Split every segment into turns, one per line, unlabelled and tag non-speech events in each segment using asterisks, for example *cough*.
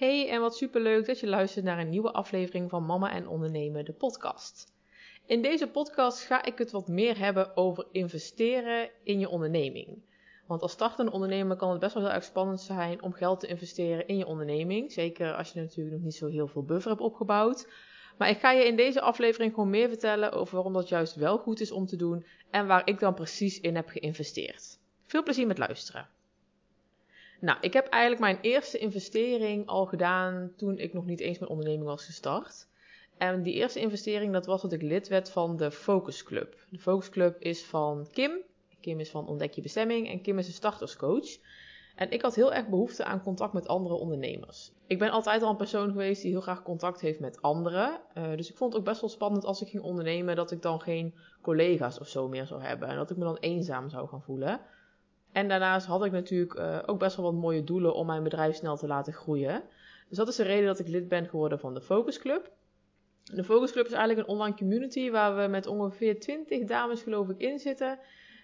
Hey en wat superleuk dat je luistert naar een nieuwe aflevering van Mama en Ondernemen, de podcast. In deze podcast ga ik het wat meer hebben over investeren in je onderneming. Want als startende ondernemer kan het best wel heel erg spannend zijn om geld te investeren in je onderneming. Zeker als je natuurlijk nog niet zo heel veel buffer hebt opgebouwd. Maar ik ga je in deze aflevering gewoon meer vertellen over waarom dat juist wel goed is om te doen en waar ik dan precies in heb geïnvesteerd. Veel plezier met luisteren. Nou, ik heb eigenlijk mijn eerste investering al gedaan toen ik nog niet eens mijn onderneming was gestart. En die eerste investering, dat was dat ik lid werd van de Focus Club. De Focus Club is van Kim. Kim is van Ontdek je bestemming en Kim is een starterscoach. En ik had heel erg behoefte aan contact met andere ondernemers. Ik ben altijd al een persoon geweest die heel graag contact heeft met anderen. Uh, dus ik vond het ook best wel spannend als ik ging ondernemen dat ik dan geen collega's of zo meer zou hebben. En dat ik me dan eenzaam zou gaan voelen. En daarnaast had ik natuurlijk uh, ook best wel wat mooie doelen om mijn bedrijf snel te laten groeien. Dus dat is de reden dat ik lid ben geworden van de Focus Club. De Focus Club is eigenlijk een online community waar we met ongeveer 20 dames geloof ik in zitten.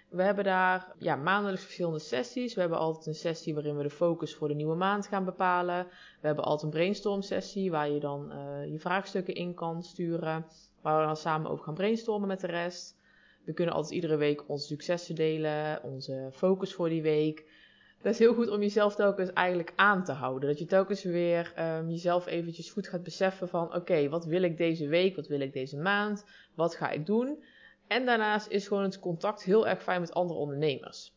We hebben daar ja, maandelijks verschillende sessies. We hebben altijd een sessie waarin we de focus voor de nieuwe maand gaan bepalen. We hebben altijd een brainstorm sessie waar je dan uh, je vraagstukken in kan sturen. Waar we dan samen over gaan brainstormen met de rest. We kunnen altijd iedere week onze successen delen, onze focus voor die week. Dat is heel goed om jezelf telkens eigenlijk aan te houden. Dat je telkens weer um, jezelf eventjes goed gaat beseffen van oké, wat wil ik deze week, wat wil ik deze maand, wat ga ik doen. En daarnaast is gewoon het contact heel erg fijn met andere ondernemers.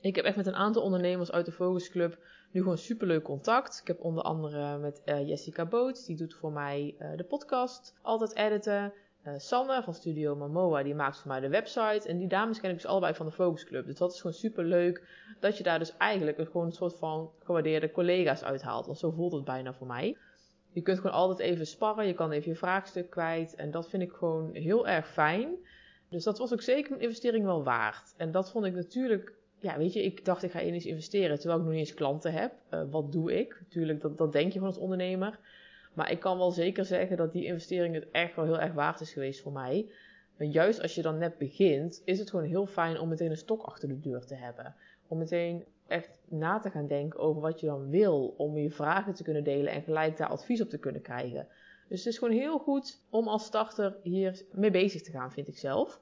Ik heb echt met een aantal ondernemers uit de Focus Club nu gewoon superleuk contact. Ik heb onder andere met uh, Jessica Boots, die doet voor mij uh, de podcast altijd editen. Uh, Sanne van Studio Momoa, die maakt voor mij de website. En die dames ken ik dus allebei van de Focus Club. Dus dat is gewoon super leuk dat je daar dus eigenlijk een, gewoon soort van gewaardeerde collega's uithaalt. Want zo voelt het bijna voor mij. Je kunt gewoon altijd even sparren, je kan even je vraagstuk kwijt. En dat vind ik gewoon heel erg fijn. Dus dat was ook zeker een investering wel waard. En dat vond ik natuurlijk, ja weet je, ik dacht ik ga eens investeren terwijl ik nog niet eens klanten heb. Uh, wat doe ik? Natuurlijk, dat, dat denk je van als ondernemer. Maar ik kan wel zeker zeggen dat die investering het echt wel heel erg waard is geweest voor mij. En juist als je dan net begint, is het gewoon heel fijn om meteen een stok achter de deur te hebben. Om meteen echt na te gaan denken over wat je dan wil. Om je vragen te kunnen delen en gelijk daar advies op te kunnen krijgen. Dus het is gewoon heel goed om als starter hier mee bezig te gaan, vind ik zelf.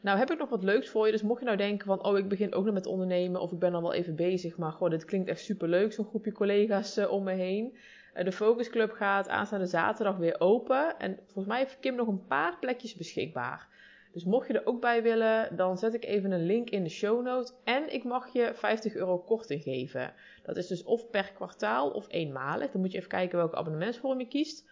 Nou heb ik nog wat leuks voor je. Dus mocht je nou denken van, oh ik begin ook nog met ondernemen of ik ben al wel even bezig. Maar goh, dit klinkt echt super leuk, zo'n groepje collega's uh, om me heen. Uh, de Focus Club gaat aanstaande zaterdag weer open. En volgens mij heeft Kim nog een paar plekjes beschikbaar. Dus mocht je er ook bij willen, dan zet ik even een link in de show notes. En ik mag je 50 euro korting geven. Dat is dus of per kwartaal of eenmalig. Dan moet je even kijken welke abonnementsvorm je kiest.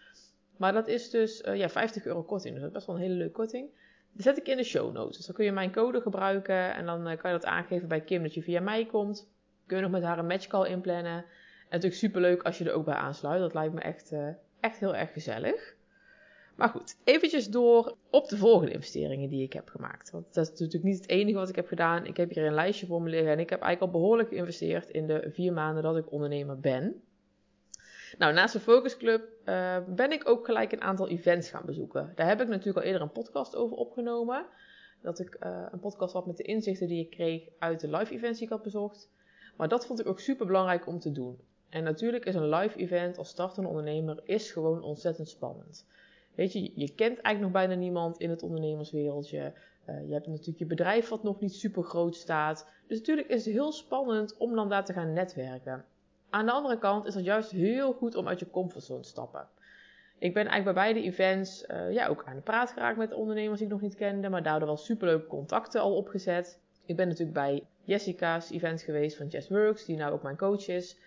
Maar dat is dus uh, ja, 50 euro korting. Dus dat is best wel een hele leuke korting. Die zet ik in de show notes. Dus dan kun je mijn code gebruiken. En dan uh, kan je dat aangeven bij Kim dat je via mij komt. Kun je nog met haar een matchcall inplannen. Natuurlijk super leuk als je er ook bij aansluit. Dat lijkt me echt, uh, echt heel erg gezellig. Maar goed, eventjes door op de volgende investeringen die ik heb gemaakt. Want dat is natuurlijk niet het enige wat ik heb gedaan. Ik heb hier een lijstje voor me liggen. En ik heb eigenlijk al behoorlijk geïnvesteerd in de vier maanden dat ik ondernemer ben. Nou, naast de Focus Club uh, ben ik ook gelijk een aantal events gaan bezoeken. Daar heb ik natuurlijk al eerder een podcast over opgenomen. Dat ik uh, een podcast had met de inzichten die ik kreeg uit de live events die ik had bezocht. Maar dat vond ik ook super belangrijk om te doen. En natuurlijk is een live event als startende ondernemer is gewoon ontzettend spannend. Weet je, je kent eigenlijk nog bijna niemand in het ondernemerswereldje. Uh, je hebt natuurlijk je bedrijf wat nog niet super groot staat. Dus natuurlijk is het heel spannend om dan daar te gaan netwerken. Aan de andere kant is het juist heel goed om uit je comfortzone te stappen. Ik ben eigenlijk bij beide events uh, ja, ook aan de praat geraakt met ondernemers die ik nog niet kende, maar daardoor wel superleuke contacten al opgezet. Ik ben natuurlijk bij Jessica's event geweest van Jess Works, die nou ook mijn coach is.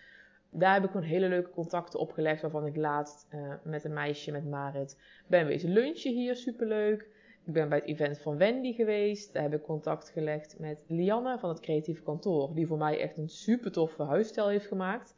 Daar heb ik gewoon hele leuke contacten opgelegd, waarvan ik laatst uh, met een meisje, met Marit, ben wezen lunchen hier, superleuk. Ik ben bij het event van Wendy geweest. Daar heb ik contact gelegd met Lianne van het creatieve kantoor, die voor mij echt een super toffe huisstijl heeft gemaakt.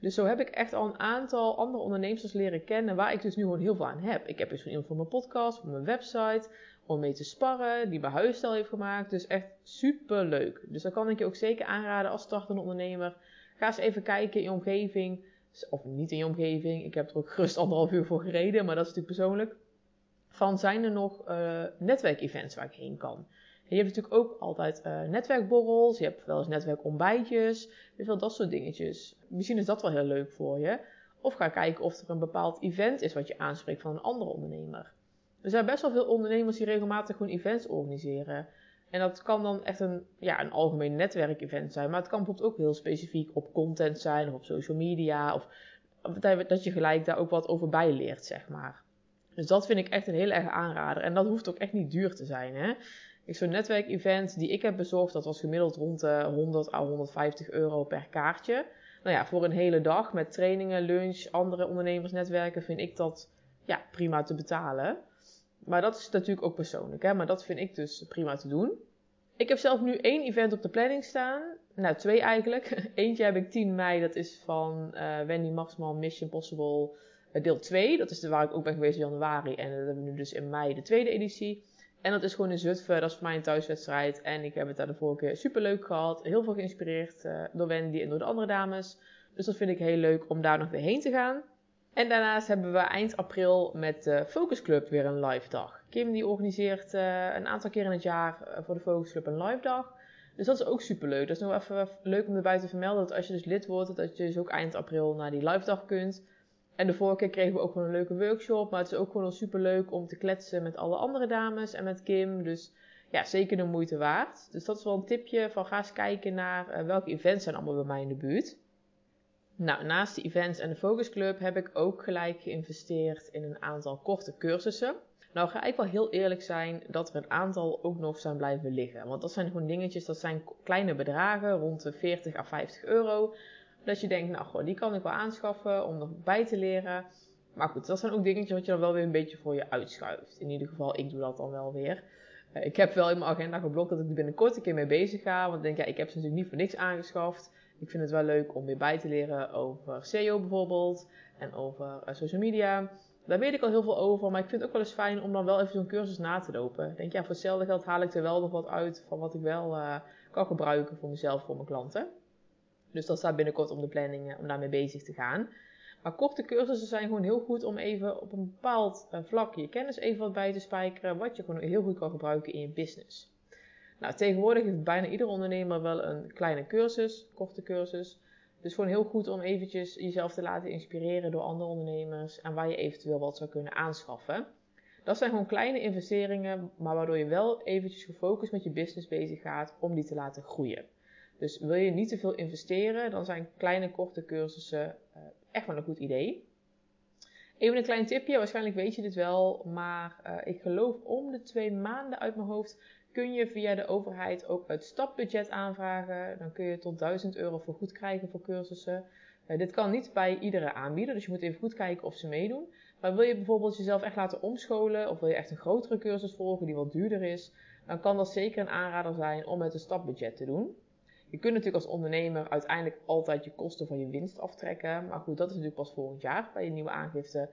Dus zo heb ik echt al een aantal andere ondernemers leren kennen waar ik dus nu gewoon heel veel aan heb. Ik heb dus van iemand voor mijn podcast, voor mijn website, om mee te sparren, die mijn huisstijl heeft gemaakt. Dus echt super leuk. Dus dat kan ik je ook zeker aanraden als startende ondernemer. Ga eens even kijken in je omgeving. Of niet in je omgeving. Ik heb er ook gerust anderhalf uur voor gereden, maar dat is natuurlijk persoonlijk. Van zijn er nog uh, netwerkevents waar ik heen kan? je hebt natuurlijk ook altijd uh, netwerkborrels, je hebt wel eens netwerkontbijtjes, dus wel dat soort dingetjes. Misschien is dat wel heel leuk voor je. Of ga kijken of er een bepaald event is wat je aanspreekt van een andere ondernemer. Er zijn best wel veel ondernemers die regelmatig gewoon events organiseren. En dat kan dan echt een, ja, een algemeen netwerkevent zijn. Maar het kan bijvoorbeeld ook heel specifiek op content zijn of op social media. Of dat je gelijk daar ook wat over bijleert, zeg maar. Dus dat vind ik echt een heel erg aanrader. En dat hoeft ook echt niet duur te zijn. Zo'n netwerkevent die ik heb bezorgd, dat was gemiddeld rond de 100 à 150 euro per kaartje. Nou ja, voor een hele dag met trainingen, lunch, andere ondernemersnetwerken vind ik dat ja, prima te betalen. Maar dat is natuurlijk ook persoonlijk, hè? maar dat vind ik dus prima te doen. Ik heb zelf nu één event op de planning staan. Nou, twee eigenlijk. *laughs* Eentje heb ik 10 mei, dat is van uh, Wendy Maxman Mission Possible uh, deel 2. Dat is de waar ik ook ben geweest in januari. En dat hebben we nu dus in mei de tweede editie. En dat is gewoon in Zutphen, dat is voor mij een thuiswedstrijd. En ik heb het daar de vorige keer super leuk gehad. Heel veel geïnspireerd uh, door Wendy en door de andere dames. Dus dat vind ik heel leuk om daar nog weer heen te gaan. En daarnaast hebben we eind april met de Focus Club weer een live dag. Kim die organiseert uh, een aantal keer in het jaar uh, voor de Focus Club een live dag. Dus dat is ook super leuk. Dat is nog even leuk om erbij te vermelden dat als je dus lid wordt, dat je dus ook eind april naar die live dag kunt. En de vorige keer kregen we ook gewoon een leuke workshop. Maar het is ook gewoon super leuk om te kletsen met alle andere dames en met Kim. Dus ja, zeker de moeite waard. Dus dat is wel een tipje van ga eens kijken naar uh, welke events zijn allemaal bij mij in de buurt. Nou, naast de events en de Focus Club heb ik ook gelijk geïnvesteerd in een aantal korte cursussen. Nou ga ik wel heel eerlijk zijn dat er een aantal ook nog zijn blijven liggen. Want dat zijn gewoon dingetjes, dat zijn kleine bedragen, rond de 40 à 50 euro. Dat je denkt, nou goh, die kan ik wel aanschaffen om nog bij te leren. Maar goed, dat zijn ook dingetjes wat je dan wel weer een beetje voor je uitschuift. In ieder geval, ik doe dat dan wel weer. Uh, ik heb wel in mijn agenda geblokt dat ik er binnenkort een keer mee bezig ga. Want ik denk, ja, ik heb ze natuurlijk niet voor niks aangeschaft. Ik vind het wel leuk om weer bij te leren over SEO bijvoorbeeld. En over uh, social media. Daar weet ik al heel veel over. Maar ik vind het ook wel eens fijn om dan wel even zo'n cursus na te lopen. Denk, ja, voor hetzelfde geld haal ik er wel nog wat uit van wat ik wel uh, kan gebruiken voor mezelf, voor mijn klanten. Dus dat staat binnenkort op de planning om daarmee bezig te gaan. Maar korte cursussen zijn gewoon heel goed om even op een bepaald vlak je kennis even wat bij te spijkeren. Wat je gewoon heel goed kan gebruiken in je business. Nou, tegenwoordig heeft bijna ieder ondernemer wel een kleine cursus, korte cursus. Dus gewoon heel goed om eventjes jezelf te laten inspireren door andere ondernemers en waar je eventueel wat zou kunnen aanschaffen. Dat zijn gewoon kleine investeringen, maar waardoor je wel eventjes gefocust met je business bezig gaat om die te laten groeien. Dus wil je niet te veel investeren, dan zijn kleine korte cursussen uh, echt wel een goed idee. Even een klein tipje, waarschijnlijk weet je dit wel, maar uh, ik geloof om de twee maanden uit mijn hoofd kun je via de overheid ook het stapbudget aanvragen. Dan kun je tot 1000 euro voor goed krijgen voor cursussen. Uh, dit kan niet bij iedere aanbieder, dus je moet even goed kijken of ze meedoen. Maar wil je bijvoorbeeld jezelf echt laten omscholen of wil je echt een grotere cursus volgen die wat duurder is, dan kan dat zeker een aanrader zijn om met een stapbudget te doen. Je kunt natuurlijk als ondernemer uiteindelijk altijd je kosten van je winst aftrekken. Maar goed, dat is natuurlijk pas volgend jaar bij je nieuwe aangifte.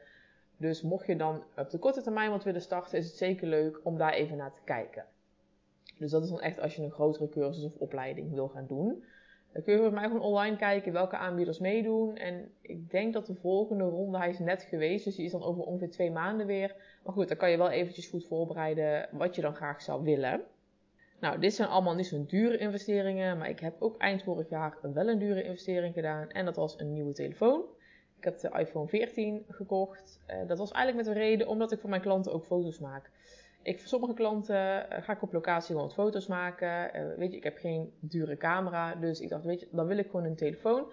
Dus mocht je dan op de korte termijn wat willen starten, is het zeker leuk om daar even naar te kijken. Dus dat is dan echt als je een grotere cursus of opleiding wil gaan doen. Dan kun je bij mij gewoon online kijken welke aanbieders meedoen. En ik denk dat de volgende ronde, hij is net geweest, dus die is dan over ongeveer twee maanden weer. Maar goed, dan kan je wel eventjes goed voorbereiden wat je dan graag zou willen. Nou, dit zijn allemaal niet zo'n dure investeringen, maar ik heb ook eind vorig jaar wel een dure investering gedaan. En dat was een nieuwe telefoon. Ik heb de iPhone 14 gekocht. Uh, dat was eigenlijk met de reden omdat ik voor mijn klanten ook foto's maak. Ik, voor sommige klanten uh, ga ik op locatie gewoon foto's maken. Uh, weet je, ik heb geen dure camera, dus ik dacht, weet je, dan wil ik gewoon een telefoon.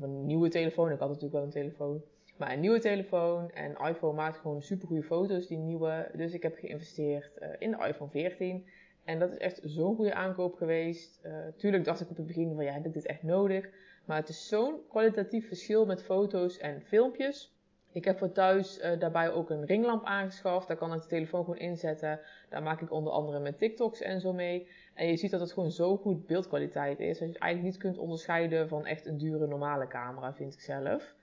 Een nieuwe telefoon, ik had natuurlijk wel een telefoon. Maar een nieuwe telefoon en iPhone maakt gewoon super goede foto's, die nieuwe. Dus ik heb geïnvesteerd in de iPhone 14. En dat is echt zo'n goede aankoop geweest. Tuurlijk dacht ik op het begin van ja, heb ik dit echt nodig? Maar het is zo'n kwalitatief verschil met foto's en filmpjes. Ik heb voor thuis uh, daarbij ook een ringlamp aangeschaft. Daar kan ik de telefoon gewoon inzetten. Daar maak ik onder andere met TikToks en zo mee. En je ziet dat het gewoon zo goed beeldkwaliteit is. Dat je het eigenlijk niet kunt onderscheiden van echt een dure normale camera, vind ik zelf.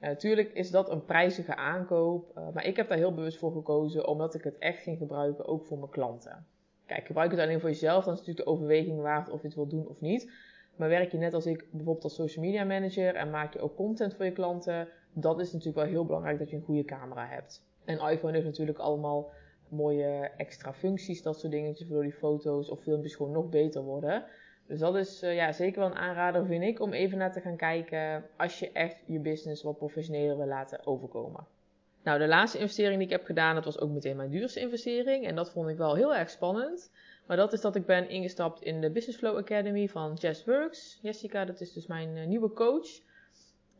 Natuurlijk uh, is dat een prijzige aankoop. Uh, maar ik heb daar heel bewust voor gekozen. Omdat ik het echt ging gebruiken, ook voor mijn klanten. Kijk, gebruik het alleen voor jezelf, dan is het natuurlijk de overweging waard of je het wil doen of niet. Maar werk je net als ik bijvoorbeeld als social media manager en maak je ook content voor je klanten, dan is natuurlijk wel heel belangrijk dat je een goede camera hebt. En iPhone heeft natuurlijk allemaal mooie extra functies, dat soort dingetjes, waardoor die foto's of filmpjes gewoon nog beter worden. Dus dat is uh, ja, zeker wel een aanrader, vind ik, om even naar te gaan kijken als je echt je business wat professioneler wil laten overkomen. Nou, de laatste investering die ik heb gedaan, dat was ook meteen mijn duurste investering. En dat vond ik wel heel erg spannend. Maar dat is dat ik ben ingestapt in de Business Flow Academy van Jess Works. Jessica, dat is dus mijn uh, nieuwe coach.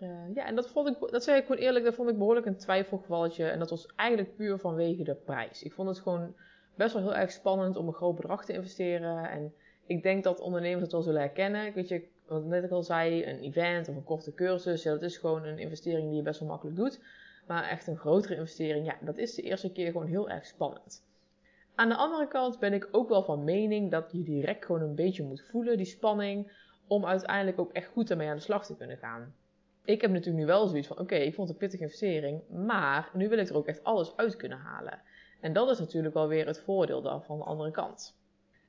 Uh, ja, en dat vond ik, dat zeg ik gewoon eerlijk, dat vond ik behoorlijk een twijfelgevalletje. En dat was eigenlijk puur vanwege de prijs. Ik vond het gewoon best wel heel erg spannend om een groot bedrag te investeren. En ik denk dat ondernemers het wel zullen herkennen. Weet je, wat net ik al zei, een event of een korte cursus, ja, dat is gewoon een investering die je best wel makkelijk doet. Maar echt een grotere investering, ja, dat is de eerste keer gewoon heel erg spannend. Aan de andere kant ben ik ook wel van mening dat je direct gewoon een beetje moet voelen, die spanning, om uiteindelijk ook echt goed ermee aan de slag te kunnen gaan. Ik heb natuurlijk nu wel zoiets van, oké, ik vond het een pittige investering, maar nu wil ik er ook echt alles uit kunnen halen. En dat is natuurlijk wel weer het voordeel dan van de andere kant.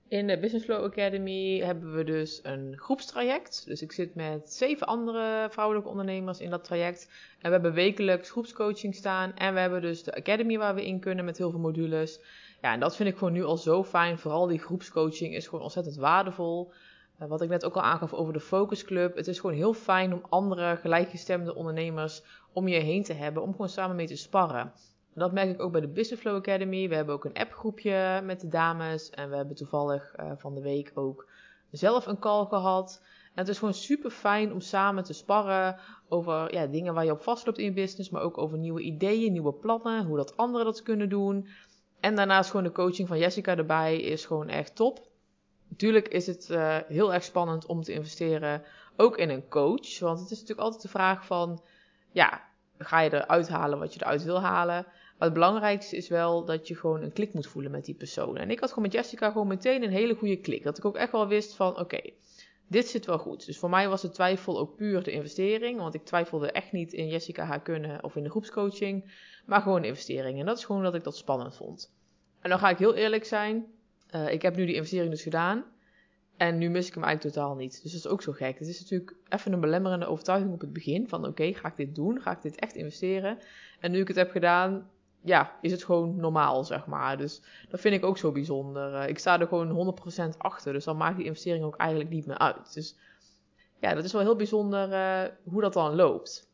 In de Business Flow Academy hebben we dus een groepstraject. Dus ik zit met zeven andere vrouwelijke ondernemers in dat traject. En we hebben wekelijks groepscoaching staan. En we hebben dus de Academy waar we in kunnen met heel veel modules. Ja, en dat vind ik gewoon nu al zo fijn. Vooral die groepscoaching is gewoon ontzettend waardevol. Uh, wat ik net ook al aangaf over de Focus Club. Het is gewoon heel fijn om andere gelijkgestemde ondernemers om je heen te hebben. Om gewoon samen mee te sparren. Dat merk ik ook bij de Business Flow Academy. We hebben ook een appgroepje met de dames. En we hebben toevallig uh, van de week ook zelf een call gehad. En het is gewoon super fijn om samen te sparren over ja, dingen waar je op vastloopt in je business. Maar ook over nieuwe ideeën, nieuwe plannen. Hoe dat anderen dat kunnen doen. En daarnaast gewoon de coaching van Jessica erbij is gewoon echt top. Natuurlijk is het uh, heel erg spannend om te investeren ook in een coach. Want het is natuurlijk altijd de vraag van, ja, ga je eruit halen wat je eruit wil halen? Maar het belangrijkste is wel dat je gewoon een klik moet voelen met die persoon. En ik had gewoon met Jessica gewoon meteen een hele goede klik. Dat ik ook echt wel wist van, oké, dit zit wel goed. Dus voor mij was de twijfel ook puur de investering. Want ik twijfelde echt niet in Jessica haar kunnen of in de groepscoaching. Maar gewoon investering. En dat is gewoon dat ik dat spannend vond. En dan ga ik heel eerlijk zijn. Uh, ik heb nu die investering dus gedaan. En nu mis ik hem eigenlijk totaal niet. Dus dat is ook zo gek. Het is natuurlijk even een belemmerende overtuiging op het begin. Van oké, ga ik dit doen? Ga ik dit echt investeren? En nu ik het heb gedaan, ja, is het gewoon normaal, zeg maar. Dus dat vind ik ook zo bijzonder. Uh, ik sta er gewoon 100% achter. Dus dan maakt die investering ook eigenlijk niet meer uit. Dus ja, dat is wel heel bijzonder uh, hoe dat dan loopt.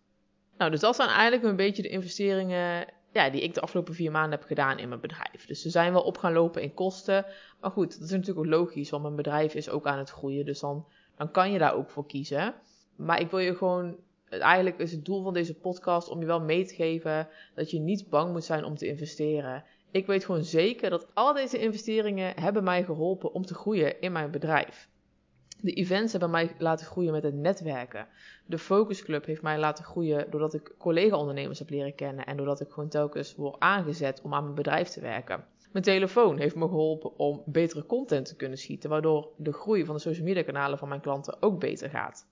Nou, dus dat zijn eigenlijk een beetje de investeringen ja, die ik de afgelopen vier maanden heb gedaan in mijn bedrijf. Dus ze zijn wel op gaan lopen in kosten. Maar goed, dat is natuurlijk ook logisch, want mijn bedrijf is ook aan het groeien. Dus dan, dan kan je daar ook voor kiezen. Maar ik wil je gewoon eigenlijk is het doel van deze podcast om je wel mee te geven dat je niet bang moet zijn om te investeren. Ik weet gewoon zeker dat al deze investeringen hebben mij geholpen om te groeien in mijn bedrijf. De events hebben mij laten groeien met het netwerken. De Focus Club heeft mij laten groeien doordat ik collega-ondernemers heb leren kennen en doordat ik gewoon telkens word aangezet om aan mijn bedrijf te werken. Mijn telefoon heeft me geholpen om betere content te kunnen schieten, waardoor de groei van de social media kanalen van mijn klanten ook beter gaat.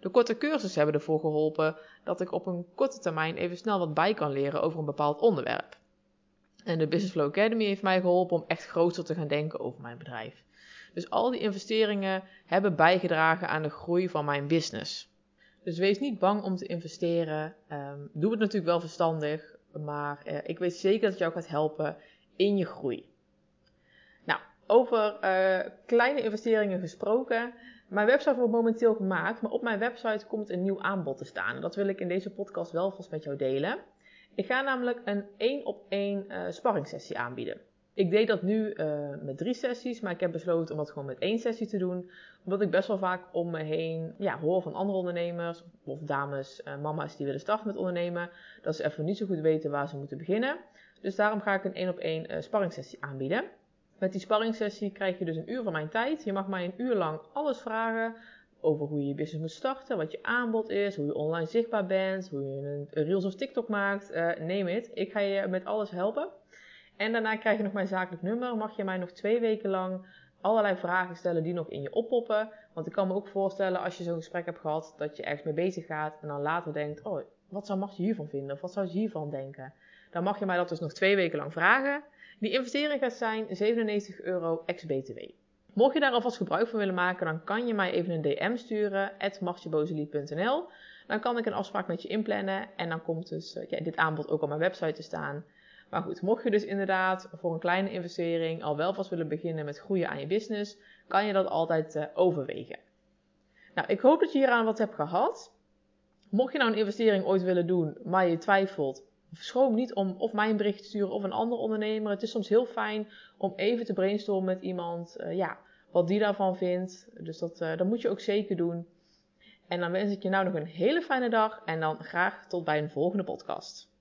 De korte cursussen hebben ervoor geholpen dat ik op een korte termijn even snel wat bij kan leren over een bepaald onderwerp. En de Business Flow Academy heeft mij geholpen om echt groter te gaan denken over mijn bedrijf. Dus al die investeringen hebben bijgedragen aan de groei van mijn business. Dus wees niet bang om te investeren. Um, doe het natuurlijk wel verstandig, maar uh, ik weet zeker dat het jou gaat helpen in je groei. Nou, over uh, kleine investeringen gesproken. Mijn website wordt momenteel gemaakt, maar op mijn website komt een nieuw aanbod te staan. Dat wil ik in deze podcast wel vast met jou delen. Ik ga namelijk een één op één uh, sparringssessie aanbieden. Ik deed dat nu uh, met drie sessies, maar ik heb besloten om dat gewoon met één sessie te doen. Omdat ik best wel vaak om me heen ja, hoor van andere ondernemers of dames, uh, mama's die willen starten met ondernemen. Dat ze even niet zo goed weten waar ze moeten beginnen. Dus daarom ga ik een één op één uh, sparringssessie aanbieden. Met die sparringssessie krijg je dus een uur van mijn tijd. Je mag mij een uur lang alles vragen over hoe je je business moet starten, wat je aanbod is, hoe je online zichtbaar bent, hoe je een Reels of TikTok maakt, uh, neem het. Ik ga je met alles helpen. En daarna krijg je nog mijn zakelijk nummer. Mag je mij nog twee weken lang allerlei vragen stellen die nog in je oppoppen. Want ik kan me ook voorstellen als je zo'n gesprek hebt gehad, dat je ergens mee bezig gaat en dan later denkt, oh, wat zou Martje hiervan vinden? Of wat zou ze hiervan denken? Dan mag je mij dat dus nog twee weken lang vragen. Die investering gaat zijn 97 euro ex-BTW. Mocht je daar alvast gebruik van willen maken, dan kan je mij even een DM sturen, martjebozelied.nl. Dan kan ik een afspraak met je inplannen en dan komt dus uh, ja, dit aanbod ook op mijn website te staan. Maar goed, mocht je dus inderdaad voor een kleine investering al wel vast willen beginnen met groeien aan je business, kan je dat altijd uh, overwegen. Nou, ik hoop dat je hieraan wat hebt gehad. Mocht je nou een investering ooit willen doen, maar je twijfelt, schroom niet om of mij een bericht te sturen of een andere ondernemer. Het is soms heel fijn om even te brainstormen met iemand, uh, ja, wat die daarvan vindt. Dus dat, uh, dat moet je ook zeker doen. En dan wens ik je nou nog een hele fijne dag en dan graag tot bij een volgende podcast.